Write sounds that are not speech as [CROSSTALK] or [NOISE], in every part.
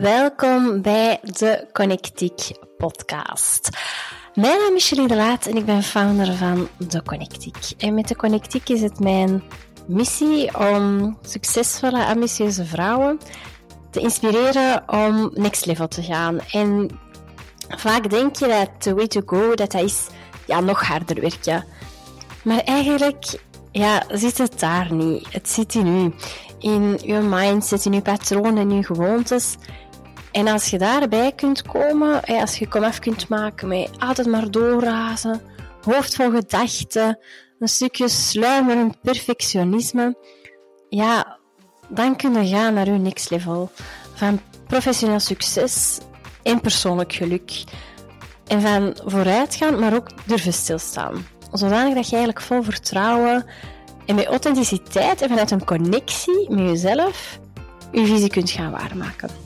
Welkom bij de Connectiek podcast. Mijn naam is Julie de Laat en ik ben founder van de Connectiek. En met de Connectiek is het mijn missie om succesvolle, ambitieuze vrouwen te inspireren om next level te gaan. En vaak denk je dat the way to go, dat is ja, nog harder werken. Maar eigenlijk ja, zit het daar niet. Het zit in u. In uw mindset, in uw patronen, in uw gewoontes. En als je daarbij kunt komen, als je komaf kunt maken met altijd maar doorrazen, hoofd vol gedachten, een stukje sluimerend perfectionisme, ja, dan kun je gaan naar je next level. Van professioneel succes en persoonlijk geluk. En van vooruitgaan, maar ook durven stilstaan. Zodanig dat je eigenlijk vol vertrouwen en met authenticiteit en vanuit een connectie met jezelf je visie kunt gaan waarmaken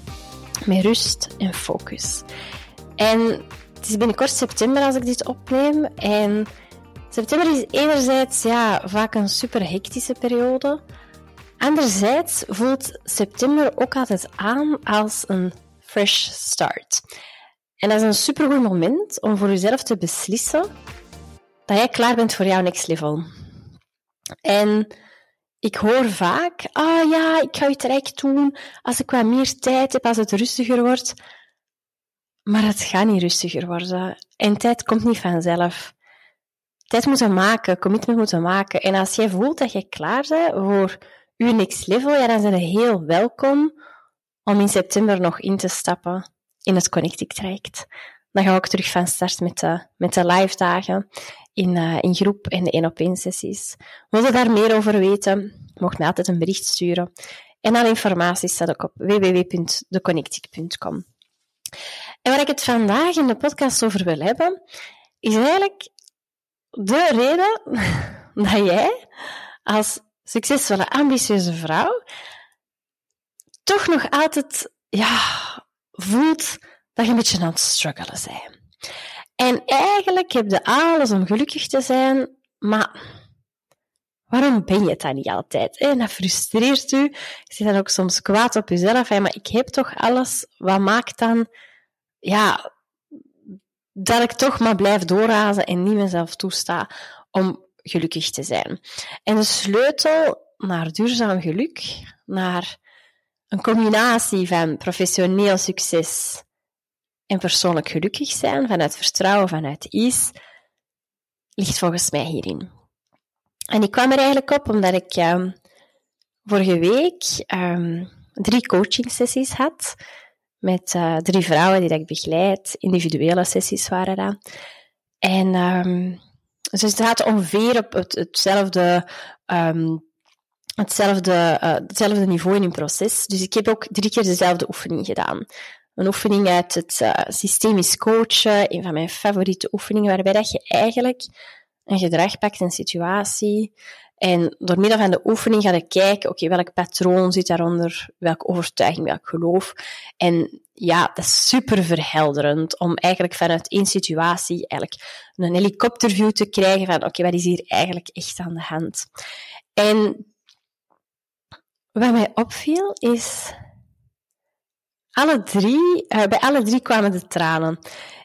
met rust en focus. En het is binnenkort september als ik dit opneem. En september is enerzijds ja, vaak een super hectische periode. Anderzijds voelt september ook altijd aan als een fresh start. En dat is een supergoed moment om voor jezelf te beslissen dat jij klaar bent voor jouw next level. En ik hoor vaak, ah ja, ik ga het rijk doen als ik wat meer tijd heb, als het rustiger wordt. Maar het gaat niet rustiger worden. En tijd komt niet vanzelf. Tijd moeten maken, commitment moeten maken. En als jij voelt dat je klaar bent voor je next level, ja, dan zijn je heel welkom om in september nog in te stappen in het Connectic traject. Dan ga ik terug van start met de, met de live dagen in, uh, in groep en de één op één sessies. Wil je daar meer over weten? Mocht mij altijd een bericht sturen. En alle informatie staat ook op www.deconnectic.com. En waar ik het vandaag in de podcast over wil hebben, is eigenlijk de reden [LAUGHS] dat jij als succesvolle, ambitieuze vrouw toch nog altijd ja, voelt dat je een beetje aan het struggelen bent. En eigenlijk heb je alles om gelukkig te zijn, maar waarom ben je het dan niet altijd? En dat frustreert u. Je zit dan ook soms kwaad op jezelf. Maar ik heb toch alles. Wat maakt dan ja, dat ik toch maar blijf doorrazen en niet mezelf toesta om gelukkig te zijn? En de sleutel naar duurzaam geluk, naar een combinatie van professioneel succes en persoonlijk gelukkig zijn, vanuit vertrouwen, vanuit is, ligt volgens mij hierin. En ik kwam er eigenlijk op omdat ik uh, vorige week um, drie coaching sessies had met uh, drie vrouwen die dat ik begeleid. Individuele sessies waren dat. En um, het gaat ongeveer op het, hetzelfde, hetzelfde, uh, hetzelfde niveau in hun proces. Dus ik heb ook drie keer dezelfde oefening gedaan een oefening uit het uh, systemisch coachen, een van mijn favoriete oefeningen, waarbij dat je eigenlijk een gedrag pakt, een situatie, en door middel van de oefening ga je kijken, oké, welk patroon zit daaronder, welke overtuiging, welk geloof. En ja, dat is super verhelderend om eigenlijk vanuit één situatie eigenlijk een helikopterview te krijgen van, oké, wat is hier eigenlijk echt aan de hand? En wat mij opviel is alle drie, uh, bij alle drie kwamen de tranen.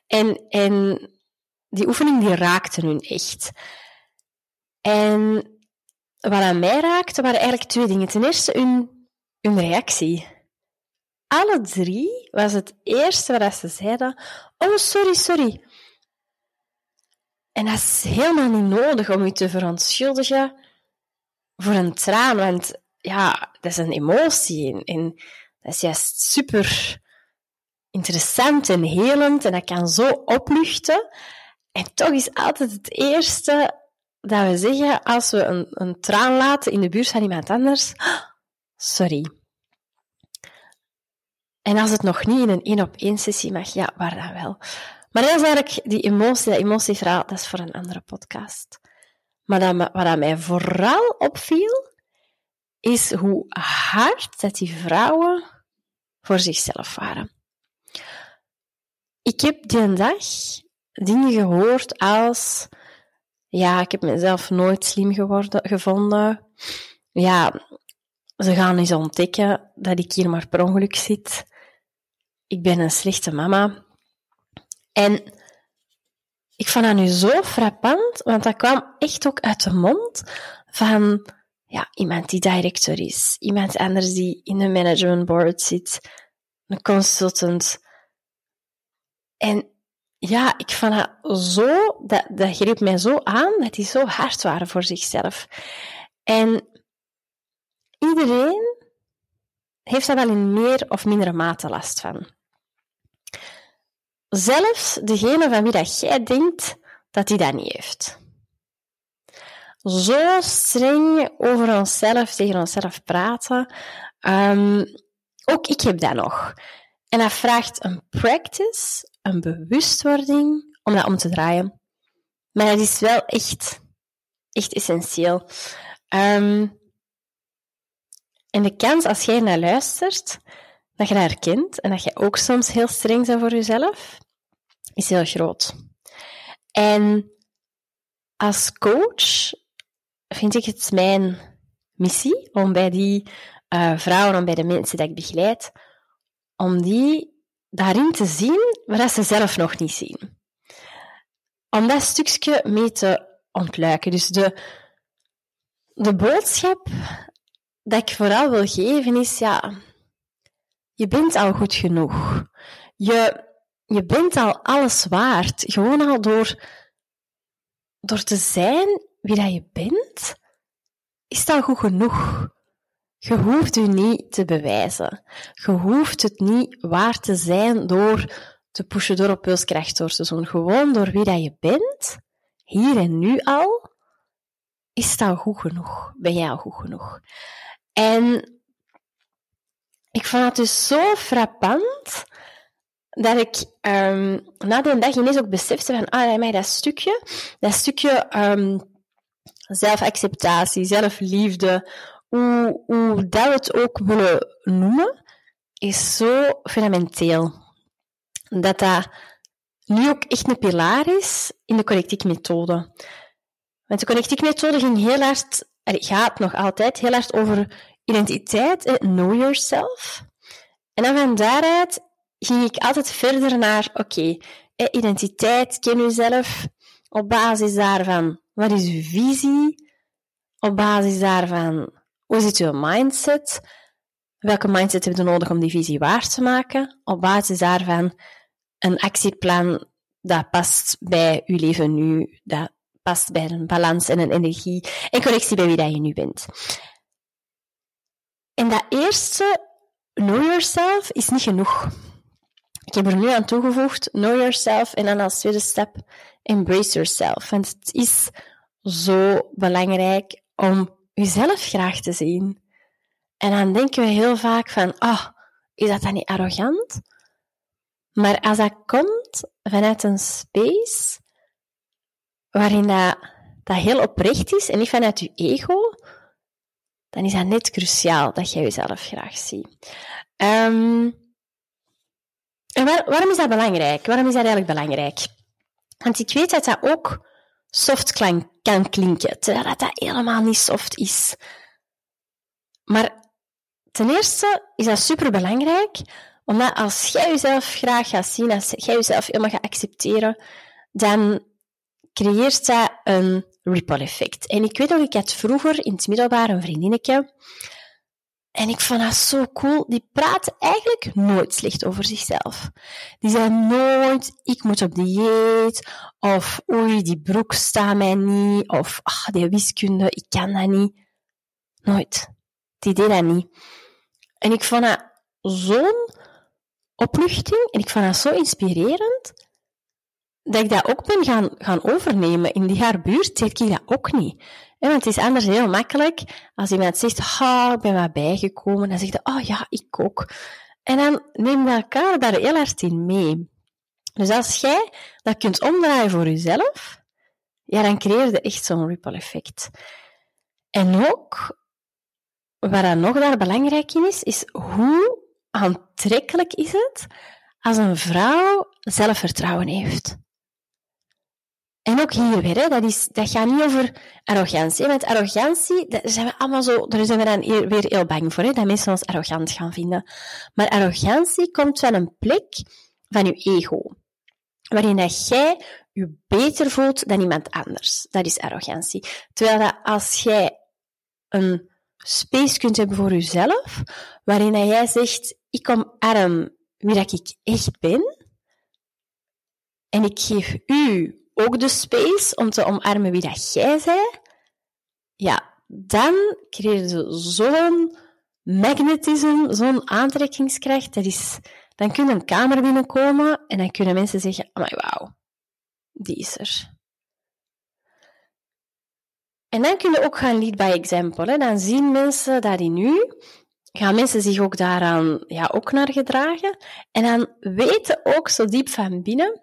En, en die oefening die raakte hun echt. En wat aan mij raakte, waren eigenlijk twee dingen. Ten eerste hun, hun reactie. Alle drie was het eerste wat ze zeiden: Oh, sorry, sorry. En dat is helemaal niet nodig om je te verontschuldigen voor een traan, want ja, dat is een emotie. En, dat is juist super interessant en helend en dat kan zo opluchten. En toch is altijd het eerste dat we zeggen als we een, een traan laten in de buurt van iemand anders, sorry. En als het nog niet in een één-op-één sessie mag, ja, waar dan wel. Maar dat is eigenlijk die emotie, dat emotieverhaal, dat is voor een andere podcast. Maar dat, wat mij vooral opviel, is hoe hard dat die vrouwen voor zichzelf waren. Ik heb die dag dingen gehoord als, ja, ik heb mezelf nooit slim geworden, gevonden. Ja, ze gaan eens ontdekken dat ik hier maar per ongeluk zit. ik ben een slechte mama. En ik vond dat nu zo frappant, want dat kwam echt ook uit de mond van ja, iemand die director is, iemand anders die in een management board zit, een consultant. En ja, ik vond dat zo, dat, dat greep mij zo aan, dat die zo hard waren voor zichzelf. En iedereen heeft daar wel in meer of mindere mate last van. Zelfs degene van wie dat jij denkt dat hij dat niet heeft. Zo streng over onszelf, tegen onszelf praten. Um, ook ik heb dat nog. En dat vraagt een practice, een bewustwording om dat om te draaien. Maar dat is wel echt, echt essentieel. Um, en de kans als jij naar luistert, dat je dat herkent en dat je ook soms heel streng bent voor jezelf, is heel groot. En als coach vind ik het mijn missie om bij die uh, vrouwen, om bij de mensen die ik begeleid, om die daarin te zien wat ze zelf nog niet zien. Om dat stukje mee te ontluiken. Dus de, de boodschap dat ik vooral wil geven is, ja, je bent al goed genoeg. Je, je bent al alles waard. Gewoon al door, door te zijn wie dat je bent, is al goed genoeg. Je hoeft je niet te bewijzen. Je hoeft het niet waar te zijn door te pushen, door op pulskracht door te doen. Gewoon door wie dat je bent, hier en nu al, is al goed genoeg. Ben jij al goed genoeg. En ik vond het dus zo frappant dat ik um, na die dag ineens ook besefte van, ah, dat stukje, dat stukje um, zelfacceptatie, zelfliefde, hoe, hoe dat we het ook willen noemen, is zo fundamenteel. Dat dat nu ook echt een pilaar is in de connectiek methode. Want de connectiek methode ging heel hard, er gaat nog altijd heel hard over identiteit, know yourself. En dan van daaruit ging ik altijd verder naar, oké, identiteit, ken jezelf. Op basis daarvan, wat is uw visie? Op basis daarvan, hoe zit uw mindset? Welke mindset heb je nodig om die visie waar te maken? Op basis daarvan een actieplan dat past bij uw leven nu, dat past bij een balans en een energie en connectie bij wie dat je nu bent. En dat eerste, know yourself, is niet genoeg. Ik heb er nu aan toegevoegd, know yourself, en dan als tweede stap, embrace yourself. Want het is zo belangrijk om jezelf graag te zien. En dan denken we heel vaak van, oh, is dat dan niet arrogant? Maar als dat komt vanuit een space waarin dat, dat heel oprecht is en niet vanuit je ego, dan is dat net cruciaal dat jij jezelf graag ziet. Um, en waarom is dat belangrijk? Waarom is dat eigenlijk belangrijk? Want ik weet dat dat ook soft kan klinken, terwijl dat, dat helemaal niet soft is. Maar ten eerste is dat superbelangrijk, omdat als jij jezelf graag gaat zien, als jij jezelf helemaal gaat accepteren, dan creëert dat een ripple effect. En ik weet nog, ik had vroeger in het middelbaar een vriendinnetje, en ik vond dat zo cool. Die praat eigenlijk nooit slecht over zichzelf. Die zei nooit, ik moet op dieet. Of, oei, die broek staat mij niet. Of, ah, die wiskunde, ik kan dat niet. Nooit. Die deed dat niet. En ik vond dat zo'n opluchting. En ik vond dat zo inspirerend. Dat ik dat ook ben gaan, gaan overnemen. In die haar buurt deed ik dat ook niet want het is anders heel makkelijk als iemand zegt, ha, ik ben wat bijgekomen. Dan zegt je, oh ja, ik ook. En dan neem je elkaar daar heel hard in mee. Dus als jij dat kunt omdraaien voor jezelf, ja, dan creëer je echt zo'n ripple effect. En ook, wat dan nog daar belangrijk in is, is hoe aantrekkelijk is het als een vrouw zelfvertrouwen heeft. En ook hier weer, hè, dat, is, dat gaat niet over arrogantie. Met arrogantie, daar zijn we allemaal zo, daar zijn we dan weer heel bang voor, hè, dat mensen ons arrogant gaan vinden. Maar arrogantie komt van een plek van je ego, waarin dat jij je beter voelt dan iemand anders. Dat is arrogantie. Terwijl dat als jij een space kunt hebben voor jezelf, waarin dat jij zegt, ik omarm wie dat ik echt ben, en ik geef u ook de space om te omarmen wie dat jij bent, ja, dan krijg je zo'n magnetisme, zo'n aantrekkingskracht. Dat is, dan kun je een kamer binnenkomen en dan kunnen mensen zeggen, my wauw, die is er. En dan kun je ook gaan lead by example. Dan zien mensen dat in u, gaan mensen zich ook daaraan ja, ook naar gedragen. En dan weten ook zo diep van binnen,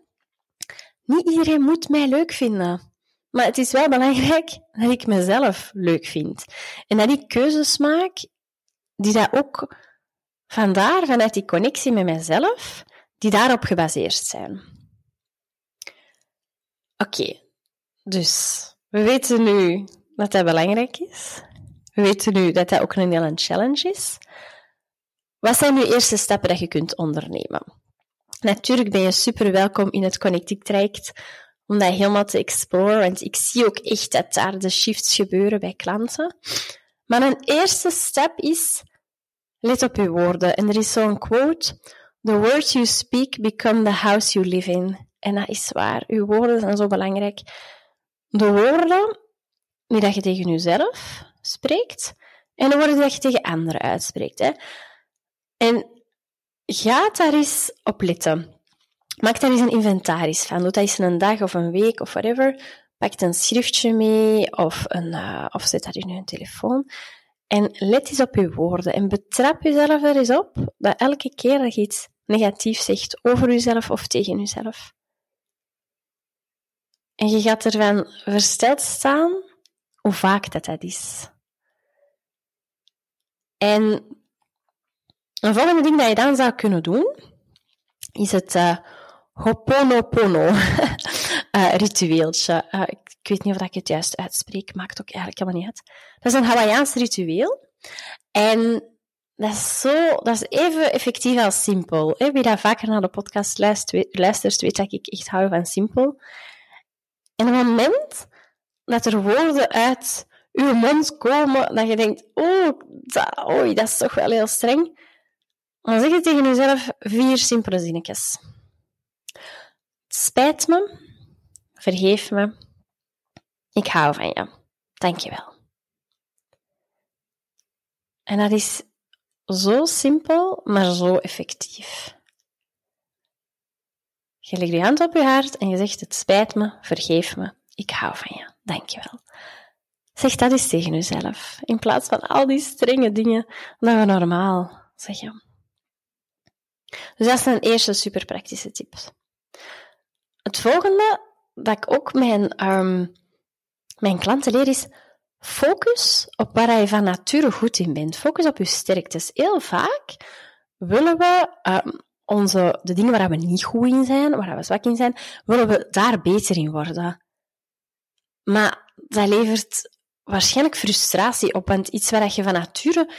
niet iedereen moet mij leuk vinden. Maar het is wel belangrijk dat ik mezelf leuk vind. En dat ik keuzes maak die dat ook vandaar, vanuit die connectie met mezelf, die daarop gebaseerd zijn. Oké, dus we weten nu dat dat belangrijk is. We weten nu dat dat ook een hele challenge is. Wat zijn nu eerste stappen dat je kunt ondernemen? Natuurlijk ben je super welkom in het Connectic traject om dat helemaal te exploren, want ik zie ook echt dat daar de shifts gebeuren bij klanten. Maar een eerste stap is, let op je woorden. En er is zo'n quote, the words you speak become the house you live in. En dat is waar, je woorden zijn zo belangrijk. De woorden die dat je tegen jezelf spreekt, en de woorden die je tegen anderen uitspreekt. Hè. En Ga daar eens op letten. Maak daar eens een inventaris van. Doe dat eens een dag of een week of whatever. Pak een schriftje mee of, een, uh, of zet dat in je telefoon. En let eens op je woorden en betrap jezelf er eens op dat elke keer dat je iets negatiefs zegt over jezelf of tegen jezelf. En je gaat ervan versteld staan hoe vaak dat dat is. En een volgende ding dat je dan zou kunnen doen, is het uh, Hoponopono uh, [LAUGHS] ritueeltje. Ik, weet niet of ik het juist uitspreek, maakt ook eigenlijk helemaal niet uit. Dat is een Hawaiiaans ritueel. En dat is, zo, dat is even effectief als simpel. Wie dat vaker naar de podcast luistert, weet dat ik echt hou van simpel. En op het moment dat er woorden uit uw mond komen, dat je denkt, oh, dat, oei, dat is toch wel heel streng, dan zeg je tegen jezelf vier simpele zinnetjes. Spijt me. Vergeef me. Ik hou van je. Dank je wel. En dat is zo simpel, maar zo effectief. Je legt je hand op je hart en je zegt: Het spijt me, vergeef me, ik hou van je, dank je wel. Zeg dat eens tegen jezelf, in plaats van al die strenge dingen dat we normaal zeggen. Dus dat een eerste super praktische tip. Het volgende dat ik ook mijn, um, mijn klanten leer is focus op waar je van nature goed in bent. Focus op je sterktes. Heel vaak willen we um, onze, de dingen waar we niet goed in zijn, waar we zwak in zijn, willen we daar beter in worden. Maar dat levert waarschijnlijk frustratie op, want iets waar je van nature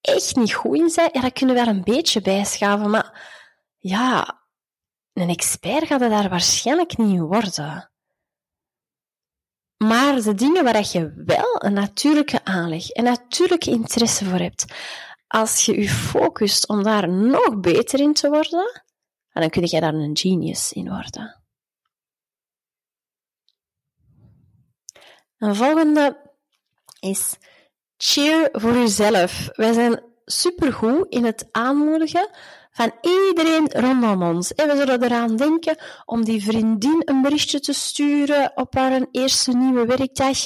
echt niet goed in bent, ja, dat kunnen we wel een beetje bijschaven, maar ja, een expert gaat er daar waarschijnlijk niet in worden. Maar de dingen waar je wel een natuurlijke aanleg en natuurlijke interesse voor hebt, als je je focust om daar nog beter in te worden, dan kun je daar een genius in worden. Een volgende is cheer voor jezelf. Wij zijn supergoed in het aanmoedigen van iedereen rondom ons. En we zullen eraan denken om die vriendin een berichtje te sturen op haar eerste nieuwe werkdag.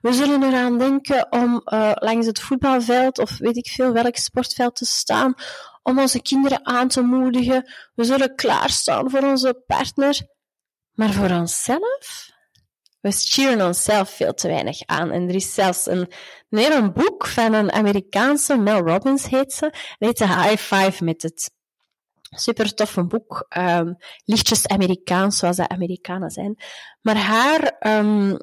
We zullen eraan denken om uh, langs het voetbalveld of weet ik veel welk sportveld te staan, om onze kinderen aan te moedigen. We zullen klaarstaan voor onze partner. Maar voor onszelf? We cheeren onszelf veel te weinig aan. En er is zelfs een, een boek van een Amerikaanse, Mel Robbins heet ze, heet de High Five Method. Super toffe boek. Um, lichtjes Amerikaans, zoals de Amerikanen zijn. Maar haar um,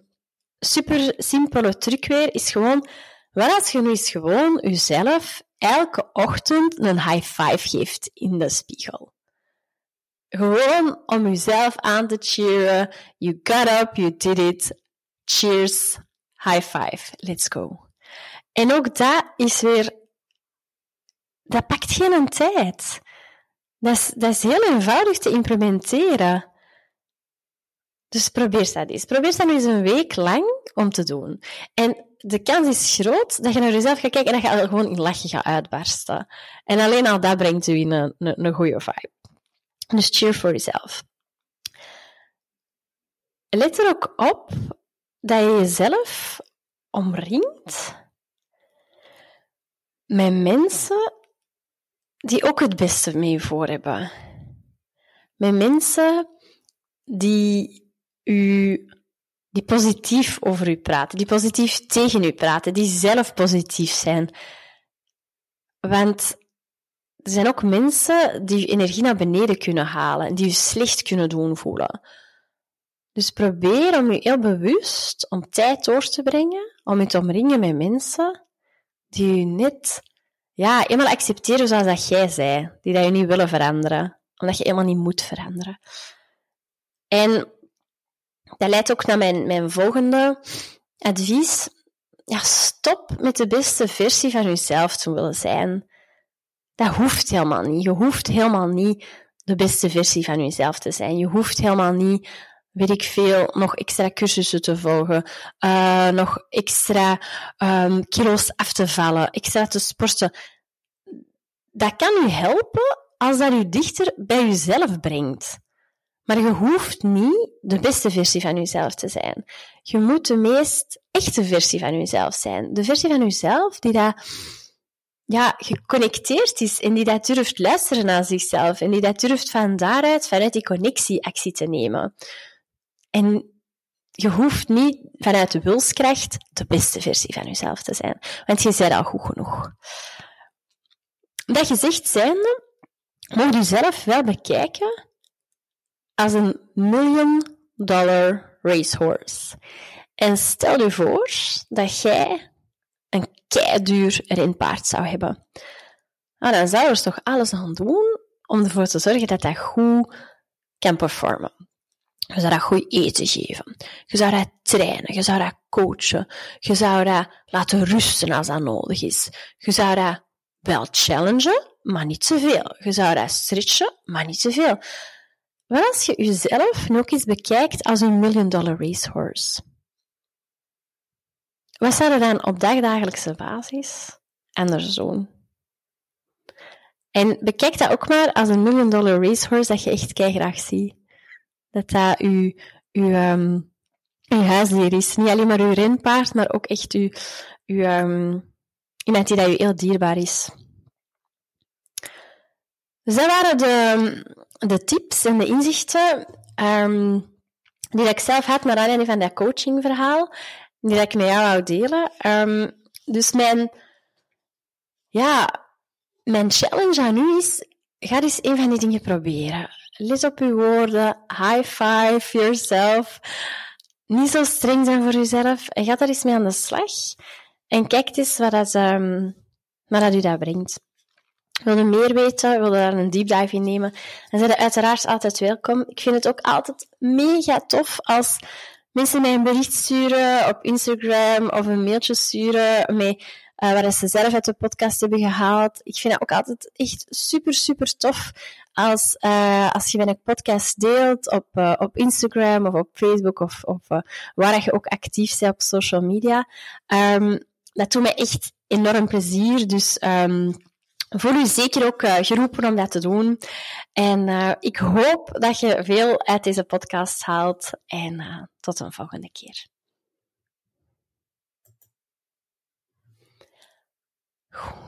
super simpele truc weer is gewoon, wat als je nu gewoon jezelf elke ochtend een high five geeft in de spiegel? Gewoon om jezelf aan te cheeren. You got up, you did it. Cheers, high five, let's go. En ook dat is weer, dat pakt geen tijd. Dat is, dat is heel eenvoudig te implementeren. Dus probeer dat eens. Probeer dat nu eens een week lang om te doen. En de kans is groot dat je naar jezelf gaat kijken en dat je gewoon in lachen gaat uitbarsten. En alleen al dat brengt u in een, een, een goede vibe. Dus cheer for yourself. Let er ook op dat je jezelf omringt met mensen die ook het beste mee voor hebben. Met mensen die u, die positief over u praten, die positief tegen u praten, die zelf positief zijn. Want er zijn ook mensen die je energie naar beneden kunnen halen, die je slecht kunnen doen voelen. Dus probeer om je heel bewust om tijd door te brengen, om je te omringen met mensen die je net ja, eenmaal accepteren zoals dat jij zei, die dat je niet willen veranderen, omdat je helemaal niet moet veranderen. En dat leidt ook naar mijn, mijn volgende advies. Ja, stop met de beste versie van jezelf te willen zijn. Dat hoeft helemaal niet. Je hoeft helemaal niet de beste versie van jezelf te zijn. Je hoeft helemaal niet, weet ik veel, nog extra cursussen te volgen, uh, nog extra um, kilo's af te vallen, extra te sporten. Dat kan u helpen als dat u dichter bij jezelf brengt. Maar je hoeft niet de beste versie van jezelf te zijn. Je moet de meest echte versie van jezelf zijn. De versie van jezelf die dat, ja, geconnecteerd is en die dat durft luisteren naar zichzelf en die dat durft van daaruit, vanuit die connectie, actie te nemen. En je hoeft niet vanuit de wilskracht de beste versie van jezelf te zijn, want je bent al goed genoeg. Dat gezegd zijnde, moet je zelf wel bekijken als een million dollar racehorse. En stel je voor dat jij een keiduur renpaard zou hebben. Nou, dan zou je er toch alles aan doen om ervoor te zorgen dat dat goed kan performen. Je zou dat goed eten geven. Je zou dat trainen. Je zou dat coachen. Je zou dat laten rusten als dat nodig is. Je zou dat wel challengen, maar niet te veel. Je zou dat stretchen, maar niet te veel. Wat als je jezelf ook eens bekijkt als een million dollar racehorse? Wat zou er dan op dagdagelijkse basis anders doen? En bekijk dat ook maar als een million dollar racehorse dat je echt graag ziet. Dat dat uw, uw, uw huisdier is. Niet alleen maar uw renpaard, maar ook echt uw, uw, um, iemand die dat u heel dierbaar is. Dus dat waren de, tips en de inzichten um, die ik zelf had naar aanleiding van dat coachingverhaal, die ik met jou wou delen. Dus mijn, ja, mijn challenge aan u is, ga eens een van die dingen proberen. Let op uw woorden, high five yourself. Niet zo streng zijn voor jezelf. En ga daar eens mee aan de slag. En kijk eens wat dat, um, wat u dat brengt. Wil je meer weten, wil je daar een deep dive in nemen, dan zijn uiteraard altijd welkom. Ik vind het ook altijd mega tof als mensen mij een bericht sturen op Instagram of een mailtje sturen met uh, waar ze zelf uit de podcast hebben gehaald. Ik vind het ook altijd echt super, super tof als, uh, als je mijn podcast deelt op, uh, op Instagram of op Facebook of, of waar je ook actief bent op social media. Um, dat doet mij echt enorm plezier. Dus um, voel u zeker ook geroepen om dat te doen. En ik hoop dat je veel uit deze podcast haalt. En tot een volgende keer. Goed.